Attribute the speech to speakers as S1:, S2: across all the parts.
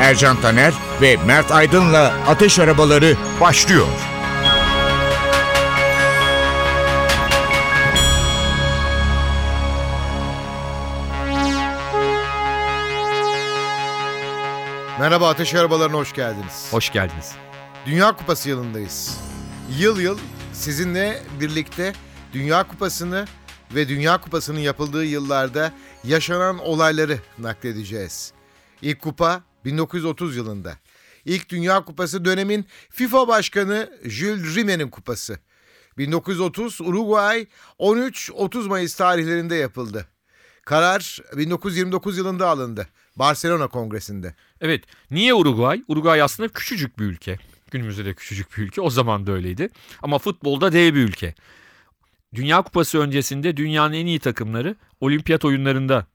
S1: Ercan Taner ve Mert Aydın'la Ateş Arabaları başlıyor.
S2: Merhaba Ateş Arabalarına hoş geldiniz.
S3: Hoş geldiniz.
S2: Dünya Kupası yılındayız. Yıl yıl sizinle birlikte Dünya Kupası'nı ve Dünya Kupası'nın yapıldığı yıllarda yaşanan olayları nakledeceğiz. İlk kupa 1930 yılında. İlk Dünya Kupası dönemin FIFA Başkanı Jules Rimet'in kupası. 1930 Uruguay 13-30 Mayıs tarihlerinde yapıldı. Karar 1929 yılında alındı. Barcelona Kongresi'nde.
S3: Evet, niye Uruguay? Uruguay aslında küçücük bir ülke. Günümüzde de küçücük bir ülke. O zaman da öyleydi. Ama futbolda dev bir ülke. Dünya Kupası öncesinde dünyanın en iyi takımları olimpiyat oyunlarında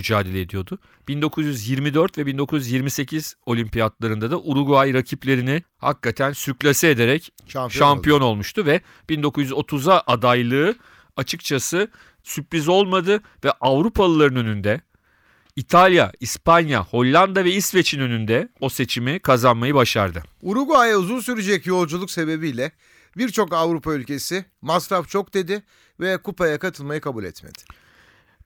S3: mücadele ediyordu. 1924 ve 1928 olimpiyatlarında da Uruguay rakiplerini hakikaten sürklase ederek
S2: Şampiyon,
S3: şampiyon olmuştu ve 1930'a adaylığı açıkçası sürpriz olmadı ve Avrupalıların önünde İtalya, İspanya, Hollanda ve İsveç'in önünde o seçimi kazanmayı başardı.
S2: Uruguay'a uzun sürecek yolculuk sebebiyle birçok Avrupa ülkesi masraf çok dedi ve kupaya katılmayı kabul etmedi.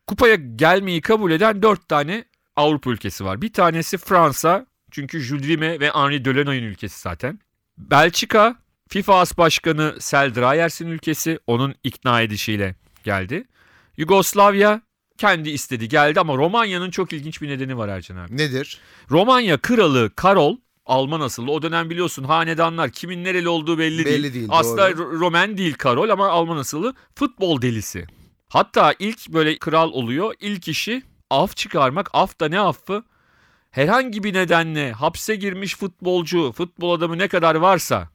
S3: Kupaya gelmeyi kabul eden dört tane Avrupa ülkesi var. Bir tanesi Fransa çünkü Jules Rimet ve Henri Delano'nun ülkesi zaten. Belçika, FIFA As Başkanı Sel Dreyers'in ülkesi onun ikna edişiyle geldi. Yugoslavya kendi istedi geldi ama Romanya'nın çok ilginç bir nedeni var Ercan abi.
S2: Nedir?
S3: Romanya kralı Karol Alman asıllı. O dönem biliyorsun hanedanlar kimin nereli olduğu belli,
S2: Belli
S3: değil.
S2: değil,
S3: Aslında
S2: doğru.
S3: Ro- Roman değil Karol ama Alman asıllı futbol delisi. Hatta ilk böyle kral oluyor. İlk işi af çıkarmak. Af da ne affı? Herhangi bir nedenle hapse girmiş futbolcu, futbol adamı ne kadar varsa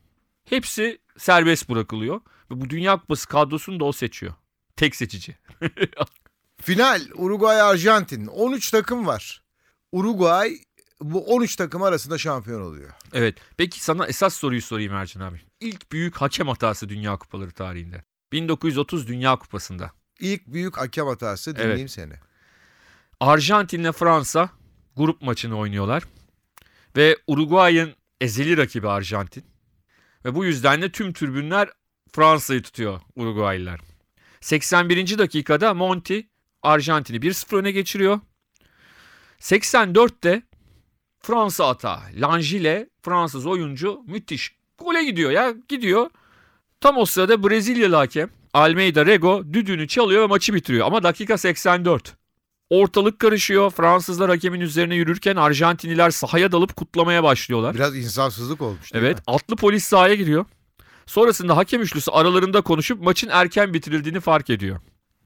S3: hepsi serbest bırakılıyor. Ve bu Dünya Kupası kadrosunu da o seçiyor. Tek seçici.
S2: Final Uruguay-Arjantin 13 takım var. Uruguay bu 13 takım arasında şampiyon oluyor.
S3: Evet. Peki sana esas soruyu sorayım Ercan abi. İlk büyük hakem hatası Dünya Kupaları tarihinde. 1930 Dünya Kupası'nda.
S2: İlk büyük hakem hatası dinleyeyim seni.
S3: Arjantin'le Fransa grup maçını oynuyorlar. Ve Uruguay'ın ezeli rakibi Arjantin. Ve bu yüzden de tüm tribünler Fransa'yı tutuyor Uruguaylılar. 81. dakikada Monti Arjantin'i 1-0 öne geçiriyor. 84'te Fransa hata. Langile Fransız oyuncu müthiş. Gole gidiyor ya gidiyor. Tam o sırada Brezilyalı hakem Almeida Rego düdüğünü çalıyor ve maçı bitiriyor. Ama dakika 84. Ortalık karışıyor. Fransızlar hakemin üzerine yürürken Arjantinliler sahaya dalıp kutlamaya başlıyorlar.
S2: Biraz insafsızlık olmuş
S3: Evet
S2: mi?
S3: atlı polis sahaya giriyor. Sonrasında hakem üçlüsü aralarında konuşup maçın erken bitirildiğini fark ediyor.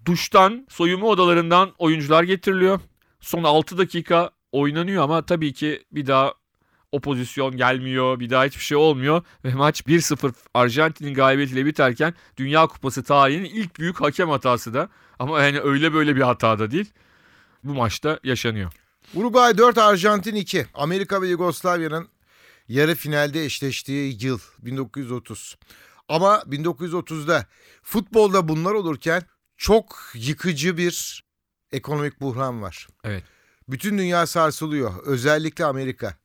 S3: Duştan, soyunma odalarından oyuncular getiriliyor. Son 6 dakika oynanıyor ama tabii ki bir daha o pozisyon gelmiyor. Bir daha hiçbir şey olmuyor. Ve maç 1-0 Arjantin'in galibiyetiyle biterken Dünya Kupası tarihinin ilk büyük hakem hatası da. Ama yani öyle böyle bir hata da değil. Bu maçta yaşanıyor.
S2: Uruguay 4, Arjantin 2. Amerika ve Yugoslavya'nın yarı finalde eşleştiği yıl 1930. Ama 1930'da futbolda bunlar olurken çok yıkıcı bir ekonomik buhran var.
S3: Evet.
S2: Bütün dünya sarsılıyor. Özellikle Amerika.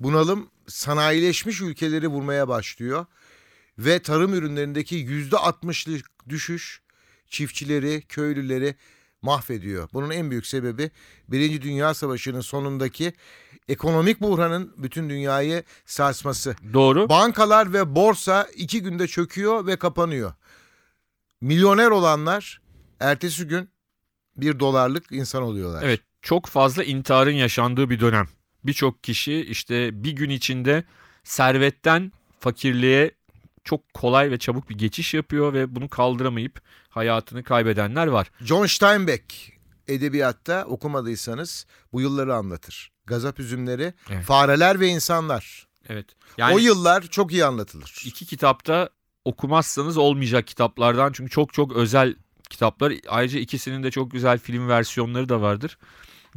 S2: Bunalım sanayileşmiş ülkeleri vurmaya başlıyor. Ve tarım ürünlerindeki %60'lık düşüş çiftçileri, köylüleri mahvediyor. Bunun en büyük sebebi Birinci Dünya Savaşı'nın sonundaki ekonomik buhranın bütün dünyayı sarsması.
S3: Doğru.
S2: Bankalar ve borsa iki günde çöküyor ve kapanıyor. Milyoner olanlar ertesi gün bir dolarlık insan oluyorlar.
S3: Evet çok fazla intiharın yaşandığı bir dönem. Birçok kişi işte bir gün içinde servetten fakirliğe çok kolay ve çabuk bir geçiş yapıyor ve bunu kaldıramayıp hayatını kaybedenler var.
S2: John Steinbeck edebiyatta okumadıysanız bu yılları anlatır. Gazap Üzümleri,
S3: Evet.
S2: Fareler ve İnsanlar.
S3: Evet. Yani
S2: o yıllar çok iyi anlatılır.
S3: iki kitapta okumazsanız olmayacak kitaplardan çünkü çok çok özel kitaplar. Ayrıca ikisinin de çok güzel film versiyonları da vardır.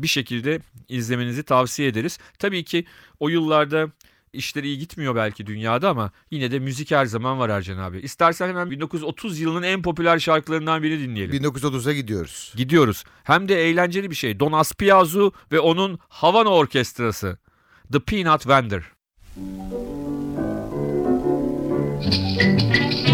S3: Bir şekilde izlemenizi tavsiye ederiz. Tabii ki o yıllarda işleri iyi gitmiyor belki dünyada ama yine de müzik her zaman var Ercan abi. İstersen hemen 1930 yılının en popüler şarkılarından birini dinleyelim.
S2: 1930'a gidiyoruz.
S3: Gidiyoruz. Hem de eğlenceli bir şey. Don Aspiazu ve onun Havana Orkestrası. The Peanut Vendor.
S4: Si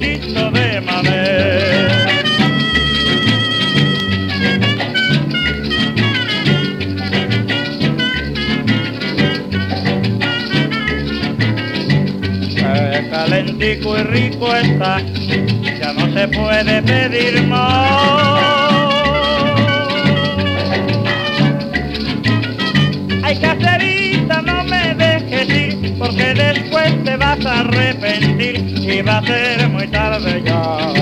S4: cucurruchito de mamé. Calentico y rico está, ya no se puede pedir más. Después te vas a arrepentir y va a ser muy tarde ya.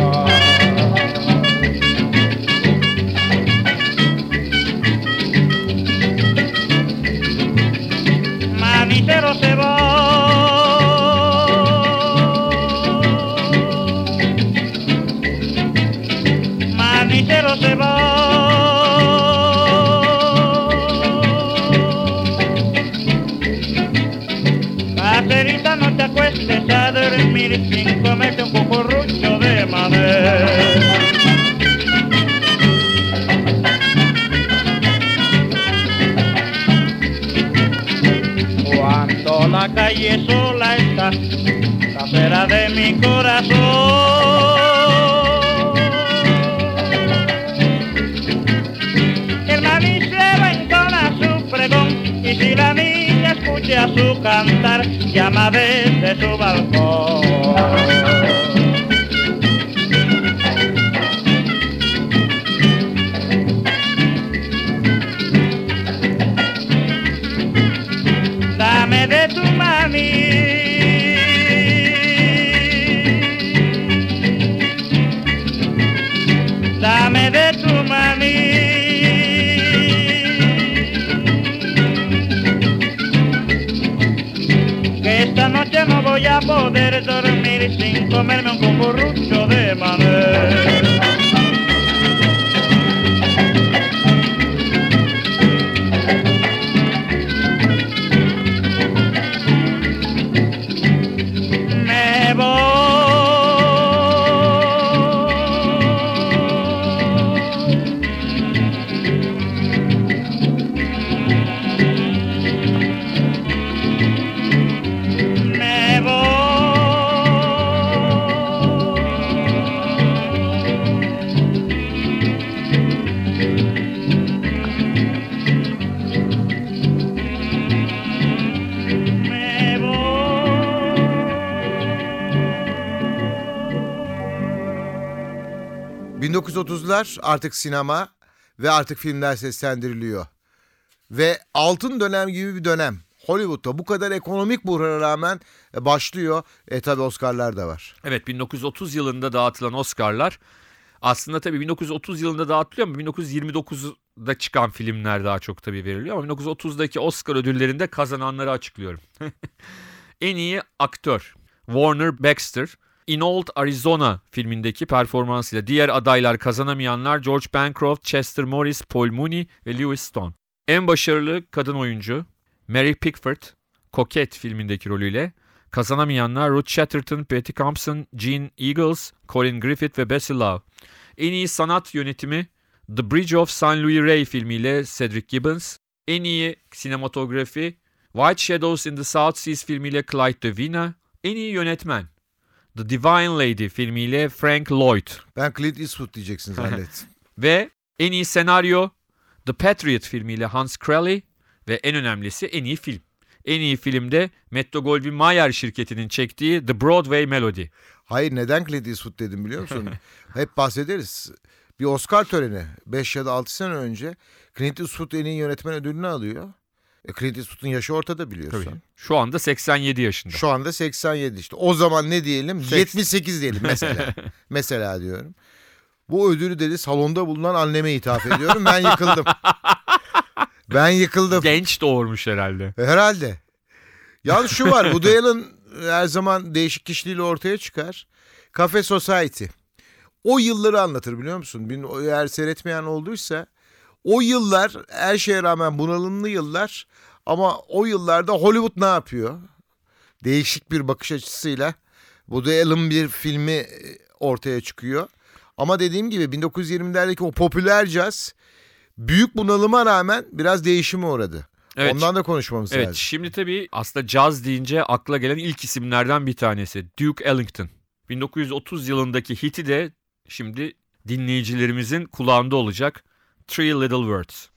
S4: Mi corazón. El manicero entona su pregón y si la niña escucha su cantar, llama desde su balcón. Poder dormir sin comerme un cucurrucho de mané.
S2: 1930'lar artık sinema ve artık filmler seslendiriliyor. Ve altın dönem gibi bir dönem. Hollywood'da bu kadar ekonomik buhrana rağmen e, başlıyor. E tabi Oscar'lar da var.
S3: Evet 1930 yılında dağıtılan Oscar'lar aslında tabii 1930 yılında dağıtılıyor ama 1929'da çıkan filmler daha çok tabii veriliyor ama 1930'daki Oscar ödüllerinde kazananları açıklıyorum. en iyi aktör Warner Baxter In Old Arizona filmindeki performansıyla diğer adaylar kazanamayanlar George Bancroft, Chester Morris, Paul Mooney ve Lewis Stone. En başarılı kadın oyuncu Mary Pickford Coquette filmindeki rolüyle Kazanamayanlar Ruth Chatterton, Betty Thompson, Gene Eagles, Colin Griffith ve Bessie Love. En iyi sanat yönetimi The Bridge of St. Louis Ray filmiyle Cedric Gibbons. En iyi sinematografi White Shadows in the South Seas filmiyle Clyde DeVina. En iyi yönetmen The Divine Lady filmiyle Frank Lloyd.
S2: Ben Clint Eastwood diyeceksin zannettim.
S3: Ve en iyi senaryo The Patriot filmiyle Hans Crowley ve en önemlisi en iyi film. En iyi filmde Metro Goldwyn Mayer şirketinin çektiği The Broadway Melody.
S2: Hayır neden Clint Eastwood dedim biliyor musun? Hep bahsederiz. Bir Oscar töreni 5 ya da 6 sene önce Clint Eastwood en iyi yönetmen ödülünü alıyor. E, Clint Eastwood'un yaşı ortada biliyorsun.
S3: Tabii. Şu anda 87 yaşında.
S2: Şu anda 87 işte. O zaman ne diyelim?
S3: Seks-
S2: 78 diyelim mesela. mesela diyorum. Bu ödülü dedi salonda bulunan anneme ithaf ediyorum. Ben yıkıldım. ben yıkıldım.
S3: Genç doğurmuş herhalde.
S2: Herhalde. Yalnız şu var. Woody Allen her zaman değişik kişiliğiyle ortaya çıkar. Cafe Society. O yılları anlatır biliyor musun? Eğer seyretmeyen olduysa o yıllar her şeye rağmen bunalımlı yıllar ama o yıllarda Hollywood ne yapıyor? Değişik bir bakış açısıyla Woody Allen bir filmi e, ortaya çıkıyor. Ama dediğim gibi 1920'lerdeki o popüler caz büyük bunalıma rağmen biraz değişime uğradı.
S3: Evet.
S2: Ondan da konuşmamız
S3: Evet
S2: lazım.
S3: şimdi tabii aslında caz deyince akla gelen ilk isimlerden bir tanesi Duke Ellington. 1930 yılındaki hiti de şimdi dinleyicilerimizin kulağında olacak Three Little Words.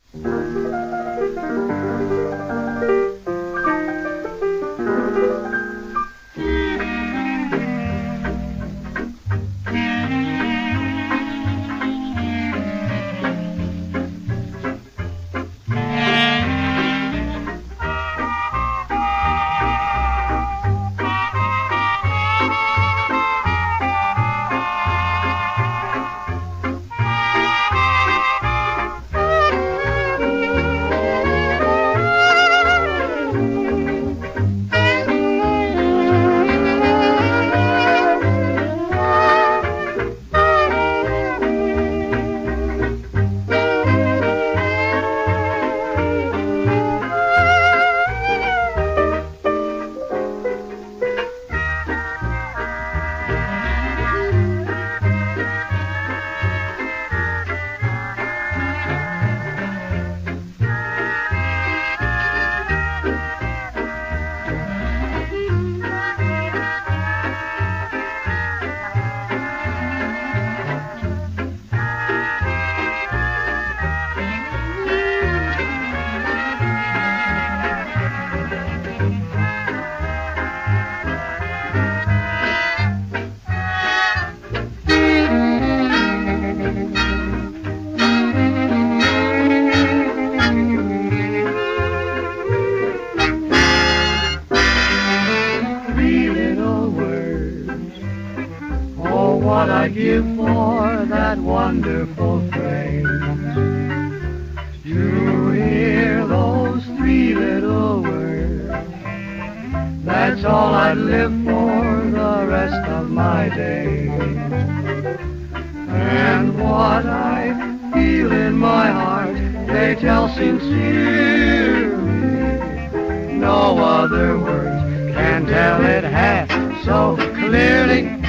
S5: Tell it half so clearly.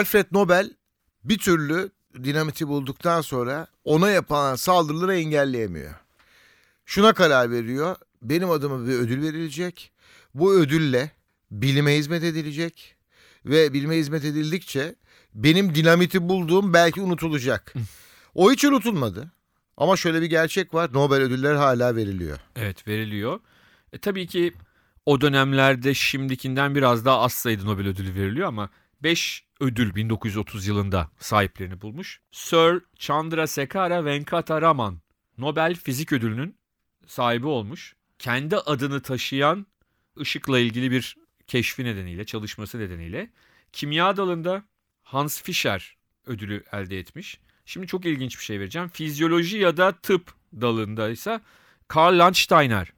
S2: Alfred Nobel bir türlü dinamiti bulduktan sonra ona yapılan saldırıları engelleyemiyor. Şuna karar veriyor. Benim adıma bir ödül verilecek. Bu ödülle bilime hizmet edilecek ve bilime hizmet edildikçe benim dinamiti bulduğum belki unutulacak. O hiç unutulmadı. Ama şöyle bir gerçek var. Nobel ödüller hala veriliyor.
S3: Evet veriliyor. E, tabii ki o dönemlerde şimdikinden biraz daha az sayıda Nobel ödülü veriliyor ama 5 ödül 1930 yılında sahiplerini bulmuş. Sir Chandrasekhara Venkata Raman Nobel Fizik Ödülü'nün sahibi olmuş. Kendi adını taşıyan ışıkla ilgili bir keşfi nedeniyle, çalışması nedeniyle kimya dalında Hans Fischer ödülü elde etmiş. Şimdi çok ilginç bir şey vereceğim. Fizyoloji ya da tıp dalında ise Karl Landsteiner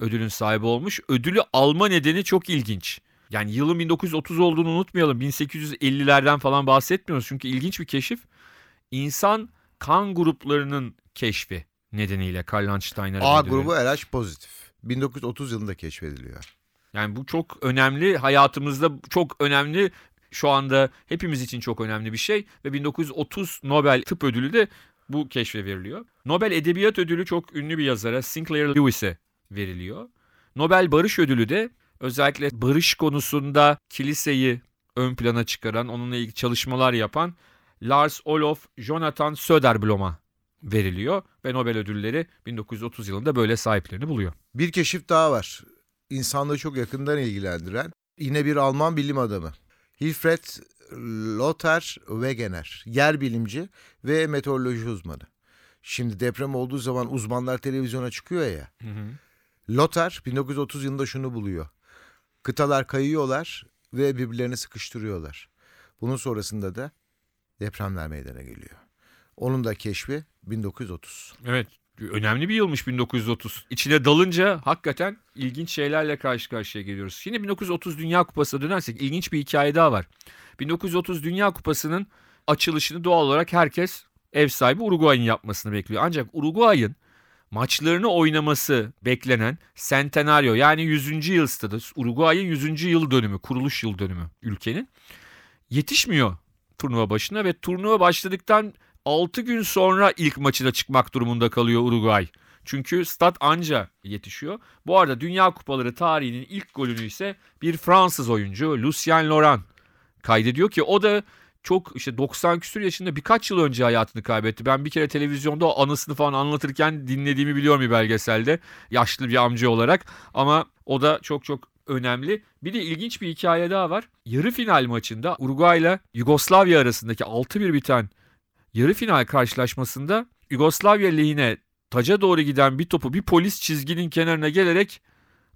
S3: ödülün sahibi olmuş. Ödülü alma nedeni çok ilginç. Yani yılın 1930 olduğunu unutmayalım. 1850'lerden falan bahsetmiyoruz. Çünkü ilginç bir keşif. İnsan kan gruplarının keşfi nedeniyle Karl Landsteiner
S2: A
S3: ödülü.
S2: grubu RH pozitif. 1930 yılında keşfediliyor.
S3: Yani bu çok önemli hayatımızda çok önemli şu anda hepimiz için çok önemli bir şey ve 1930 Nobel Tıp Ödülü de bu keşfe veriliyor. Nobel Edebiyat Ödülü çok ünlü bir yazara Sinclair Lewis'e veriliyor. Nobel Barış Ödülü de özellikle barış konusunda kiliseyi ön plana çıkaran, onunla ilgili çalışmalar yapan Lars Olof Jonathan Söderblom'a veriliyor ve Nobel ödülleri 1930 yılında böyle sahiplerini buluyor.
S2: Bir keşif daha var. İnsanlığı çok yakından ilgilendiren yine bir Alman bilim adamı. Hilfred Lothar Wegener, yer bilimci ve meteoroloji uzmanı. Şimdi deprem olduğu zaman uzmanlar televizyona çıkıyor ya. Lothar 1930 yılında şunu buluyor. Kıtalar kayıyorlar ve birbirlerini sıkıştırıyorlar. Bunun sonrasında da depremler meydana geliyor. Onun da keşfi 1930.
S3: Evet. Önemli bir yılmış 1930. İçine dalınca hakikaten ilginç şeylerle karşı karşıya geliyoruz. Şimdi 1930 Dünya Kupası'na dönersek ilginç bir hikaye daha var. 1930 Dünya Kupası'nın açılışını doğal olarak herkes ev sahibi Uruguay'ın yapmasını bekliyor. Ancak Uruguay'ın maçlarını oynaması beklenen Centenario yani 100. yıl stadı Uruguay'ın 100. yıl dönümü, kuruluş yıl dönümü ülkenin yetişmiyor turnuva başına ve turnuva başladıktan 6 gün sonra ilk maçına çıkmak durumunda kalıyor Uruguay. Çünkü stat anca yetişiyor. Bu arada Dünya Kupaları tarihinin ilk golünü ise bir Fransız oyuncu Lucien Laurent kaydediyor ki o da çok işte 90 küsur yaşında birkaç yıl önce hayatını kaybetti. Ben bir kere televizyonda anısını falan anlatırken dinlediğimi biliyorum bir belgeselde. Yaşlı bir amca olarak ama o da çok çok önemli. Bir de ilginç bir hikaye daha var. Yarı final maçında Uruguay ile Yugoslavya arasındaki 6-1 biten yarı final karşılaşmasında Yugoslavya lehine taca doğru giden bir topu bir polis çizginin kenarına gelerek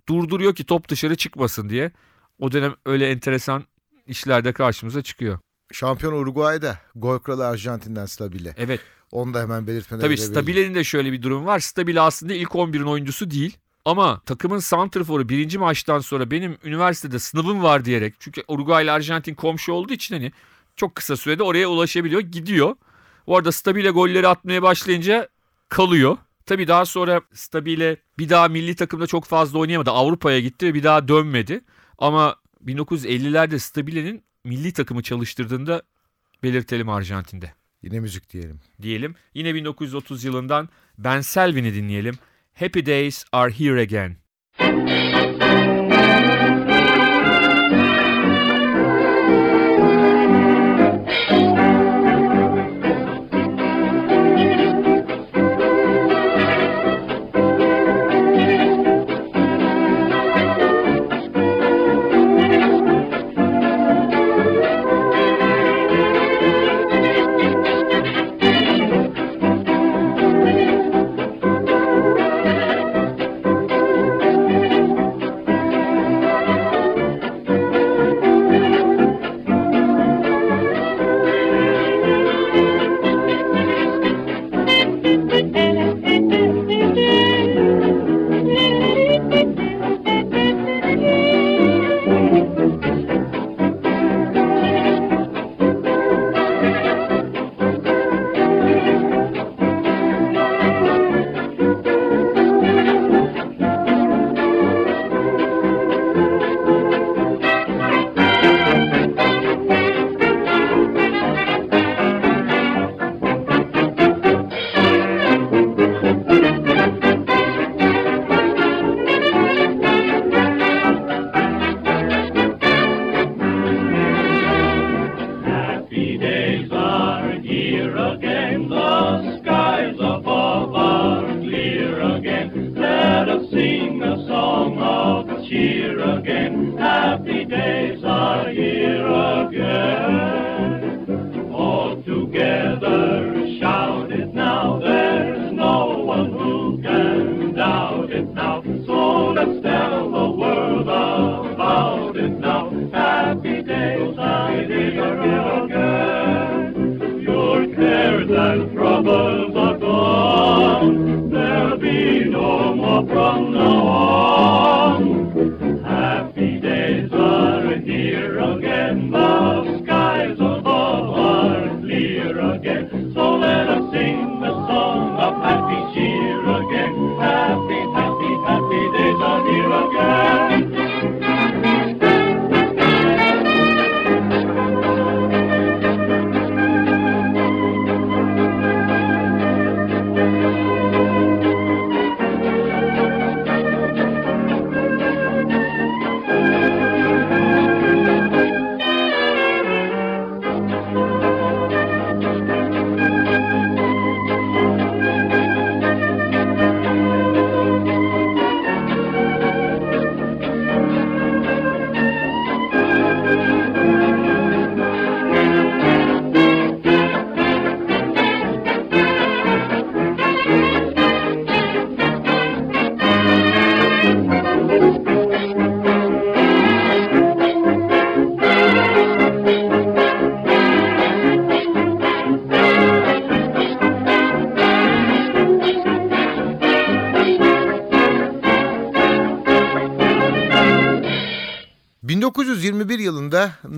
S3: durduruyor ki top dışarı çıkmasın diye. O dönem öyle enteresan işler de karşımıza çıkıyor.
S2: Şampiyon Uruguay'da gol kralı Arjantin'den Stabile.
S3: Evet
S2: Onu da hemen belirtmene
S3: tabii. Stabile'nin de şöyle bir durum var. Stabile aslında ilk 11'in oyuncusu değil. Ama takımın santrforu birinci maçtan sonra benim üniversitede sınavım var diyerek çünkü Uruguay ile Arjantin komşu olduğu için hani çok kısa sürede oraya ulaşabiliyor gidiyor. Bu arada Stabile golleri atmaya başlayınca kalıyor. Tabii daha sonra Stabile bir daha milli takımda çok fazla oynayamadı. Avrupa'ya gitti ve bir daha dönmedi. Ama 1950'lerde Stabile'nin milli takımı çalıştırdığında belirtelim Arjantin'de
S2: Yine müzik diyelim.
S3: diyelim. Yine 1930 yılından Ben Selvin'i dinleyelim. Happy Days Are Here Again.
S2: blow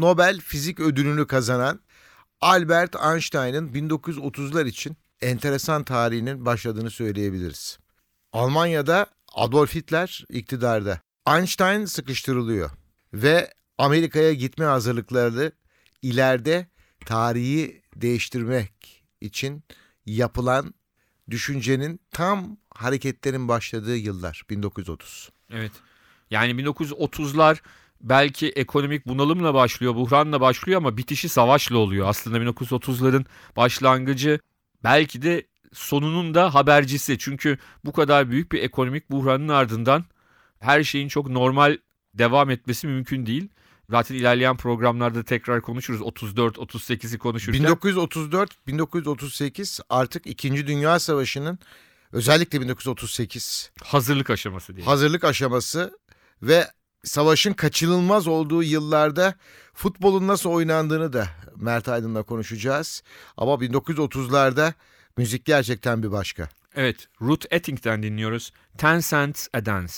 S2: Nobel Fizik Ödülünü kazanan Albert Einstein'ın 1930'lar için enteresan tarihinin başladığını söyleyebiliriz. Almanya'da Adolf Hitler iktidarda. Einstein sıkıştırılıyor ve Amerika'ya gitme hazırlıkları ileride tarihi değiştirmek için yapılan düşüncenin tam hareketlerin başladığı yıllar 1930.
S3: Evet. Yani 1930'lar belki ekonomik bunalımla başlıyor, buhranla başlıyor ama bitişi savaşla oluyor. Aslında 1930'ların başlangıcı belki de sonunun da habercisi. Çünkü bu kadar büyük bir ekonomik buhranın ardından her şeyin çok normal devam etmesi mümkün değil. Zaten ilerleyen programlarda tekrar konuşuruz. 34-38'i konuşurken.
S2: 1934-1938 artık 2. Dünya Savaşı'nın özellikle 1938
S3: hazırlık aşaması diye.
S2: hazırlık aşaması ve savaşın kaçınılmaz olduğu yıllarda futbolun nasıl oynandığını da Mert Aydın'la konuşacağız. Ama 1930'larda müzik gerçekten bir başka.
S3: Evet, Ruth Etting'den dinliyoruz. Ten Cents a Dance.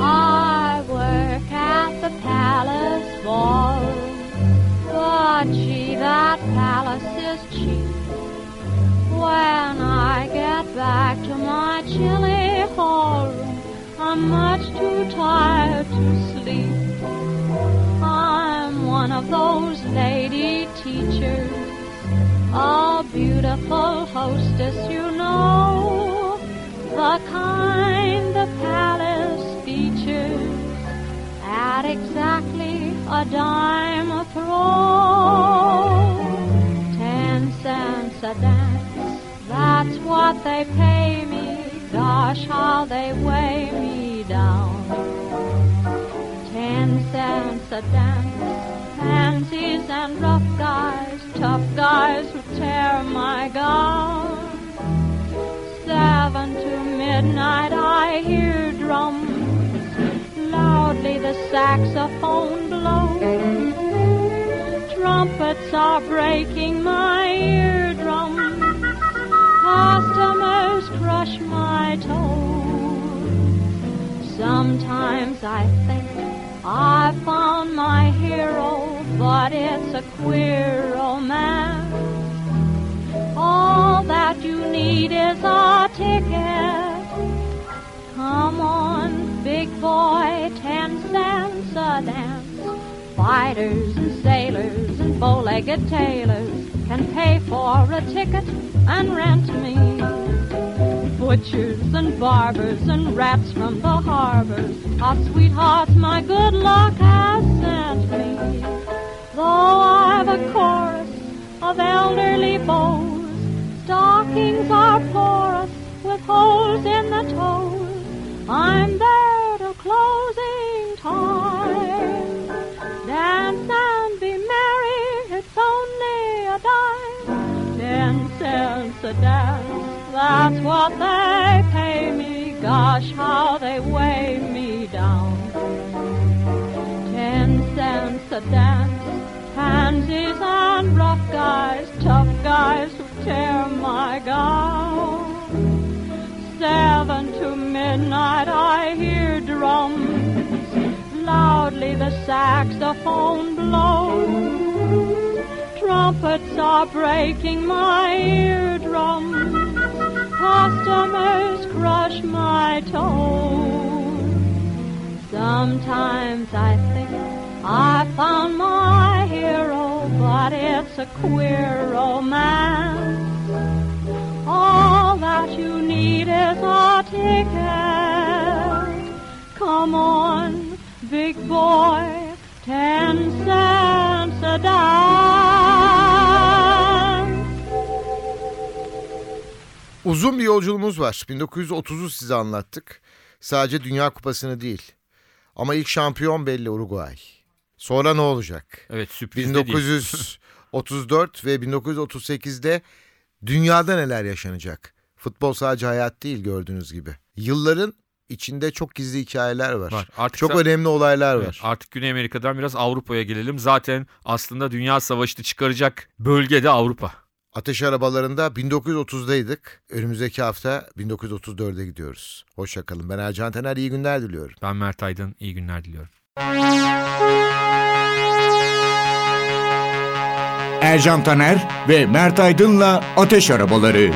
S6: I work at the palace ballroom, but gee, that palace is cheap. When I get back to my chilly hallroom, I'm much too tired to sleep. I'm one of those lady teachers, a beautiful hostess, you know, the kind the palace features at exactly a dime a throw. Cents a dance, that's what they pay me. Gosh, how they weigh me down. Ten cents a dance, pansies and rough guys, tough guys who tear my gown. Seven to midnight I hear drums, loudly the saxophone blows. Trumpets are breaking my eardrums, customers crush my toes. Sometimes I think I found my hero, but it's a queer romance. All that you need is a ticket. Come on, big boy, ten cents a dance. Fighters and sailors and bow-legged tailors can pay for a ticket and rent me. Butchers and barbers and rats from the harbors are ah, sweethearts my good luck has sent me. Though I've a chorus of elderly beaux, stockings are porous with holes in the toes. I'm there till closing time. Cents a dance, that's what they pay me. Gosh, how they weigh me down. Ten cents a dance, pansies and rough guys, tough guys who tear my gown. Seven to midnight I hear drums, loudly the saxophone blows. Trumpets are breaking my eardrums, customers crush my toes. Sometimes I think I found my hero, but it's a queer romance. All that you need is a ticket. Come on, big boy, ten cents a dime.
S2: Uzun bir yolculuğumuz var. 1930'u size anlattık. Sadece Dünya Kupası'nı değil. Ama ilk şampiyon belli Uruguay. Sonra ne olacak?
S3: Evet, sürpriz de değil.
S2: 1934 ve 1938'de dünyada neler yaşanacak? Futbol sadece hayat değil gördüğünüz gibi. Yılların içinde çok gizli hikayeler var.
S3: Var. Artık
S2: Çok
S3: sa-
S2: önemli olaylar
S3: Evet,
S2: var.
S3: artık Güney Amerika'dan biraz Avrupa'ya gelelim. Zaten aslında Dünya Savaşı'nı çıkaracak bölge de Avrupa.
S2: Ateş arabalarında 1930'daydık. Önümüzdeki hafta 1934'e gidiyoruz. Hoşçakalın. Ben Ercan Taner. İyi günler diliyorum.
S3: Ben Mert Aydın. İyi günler diliyorum.
S1: Ercan Taner ve Mert Aydın'la Ateş Arabaları.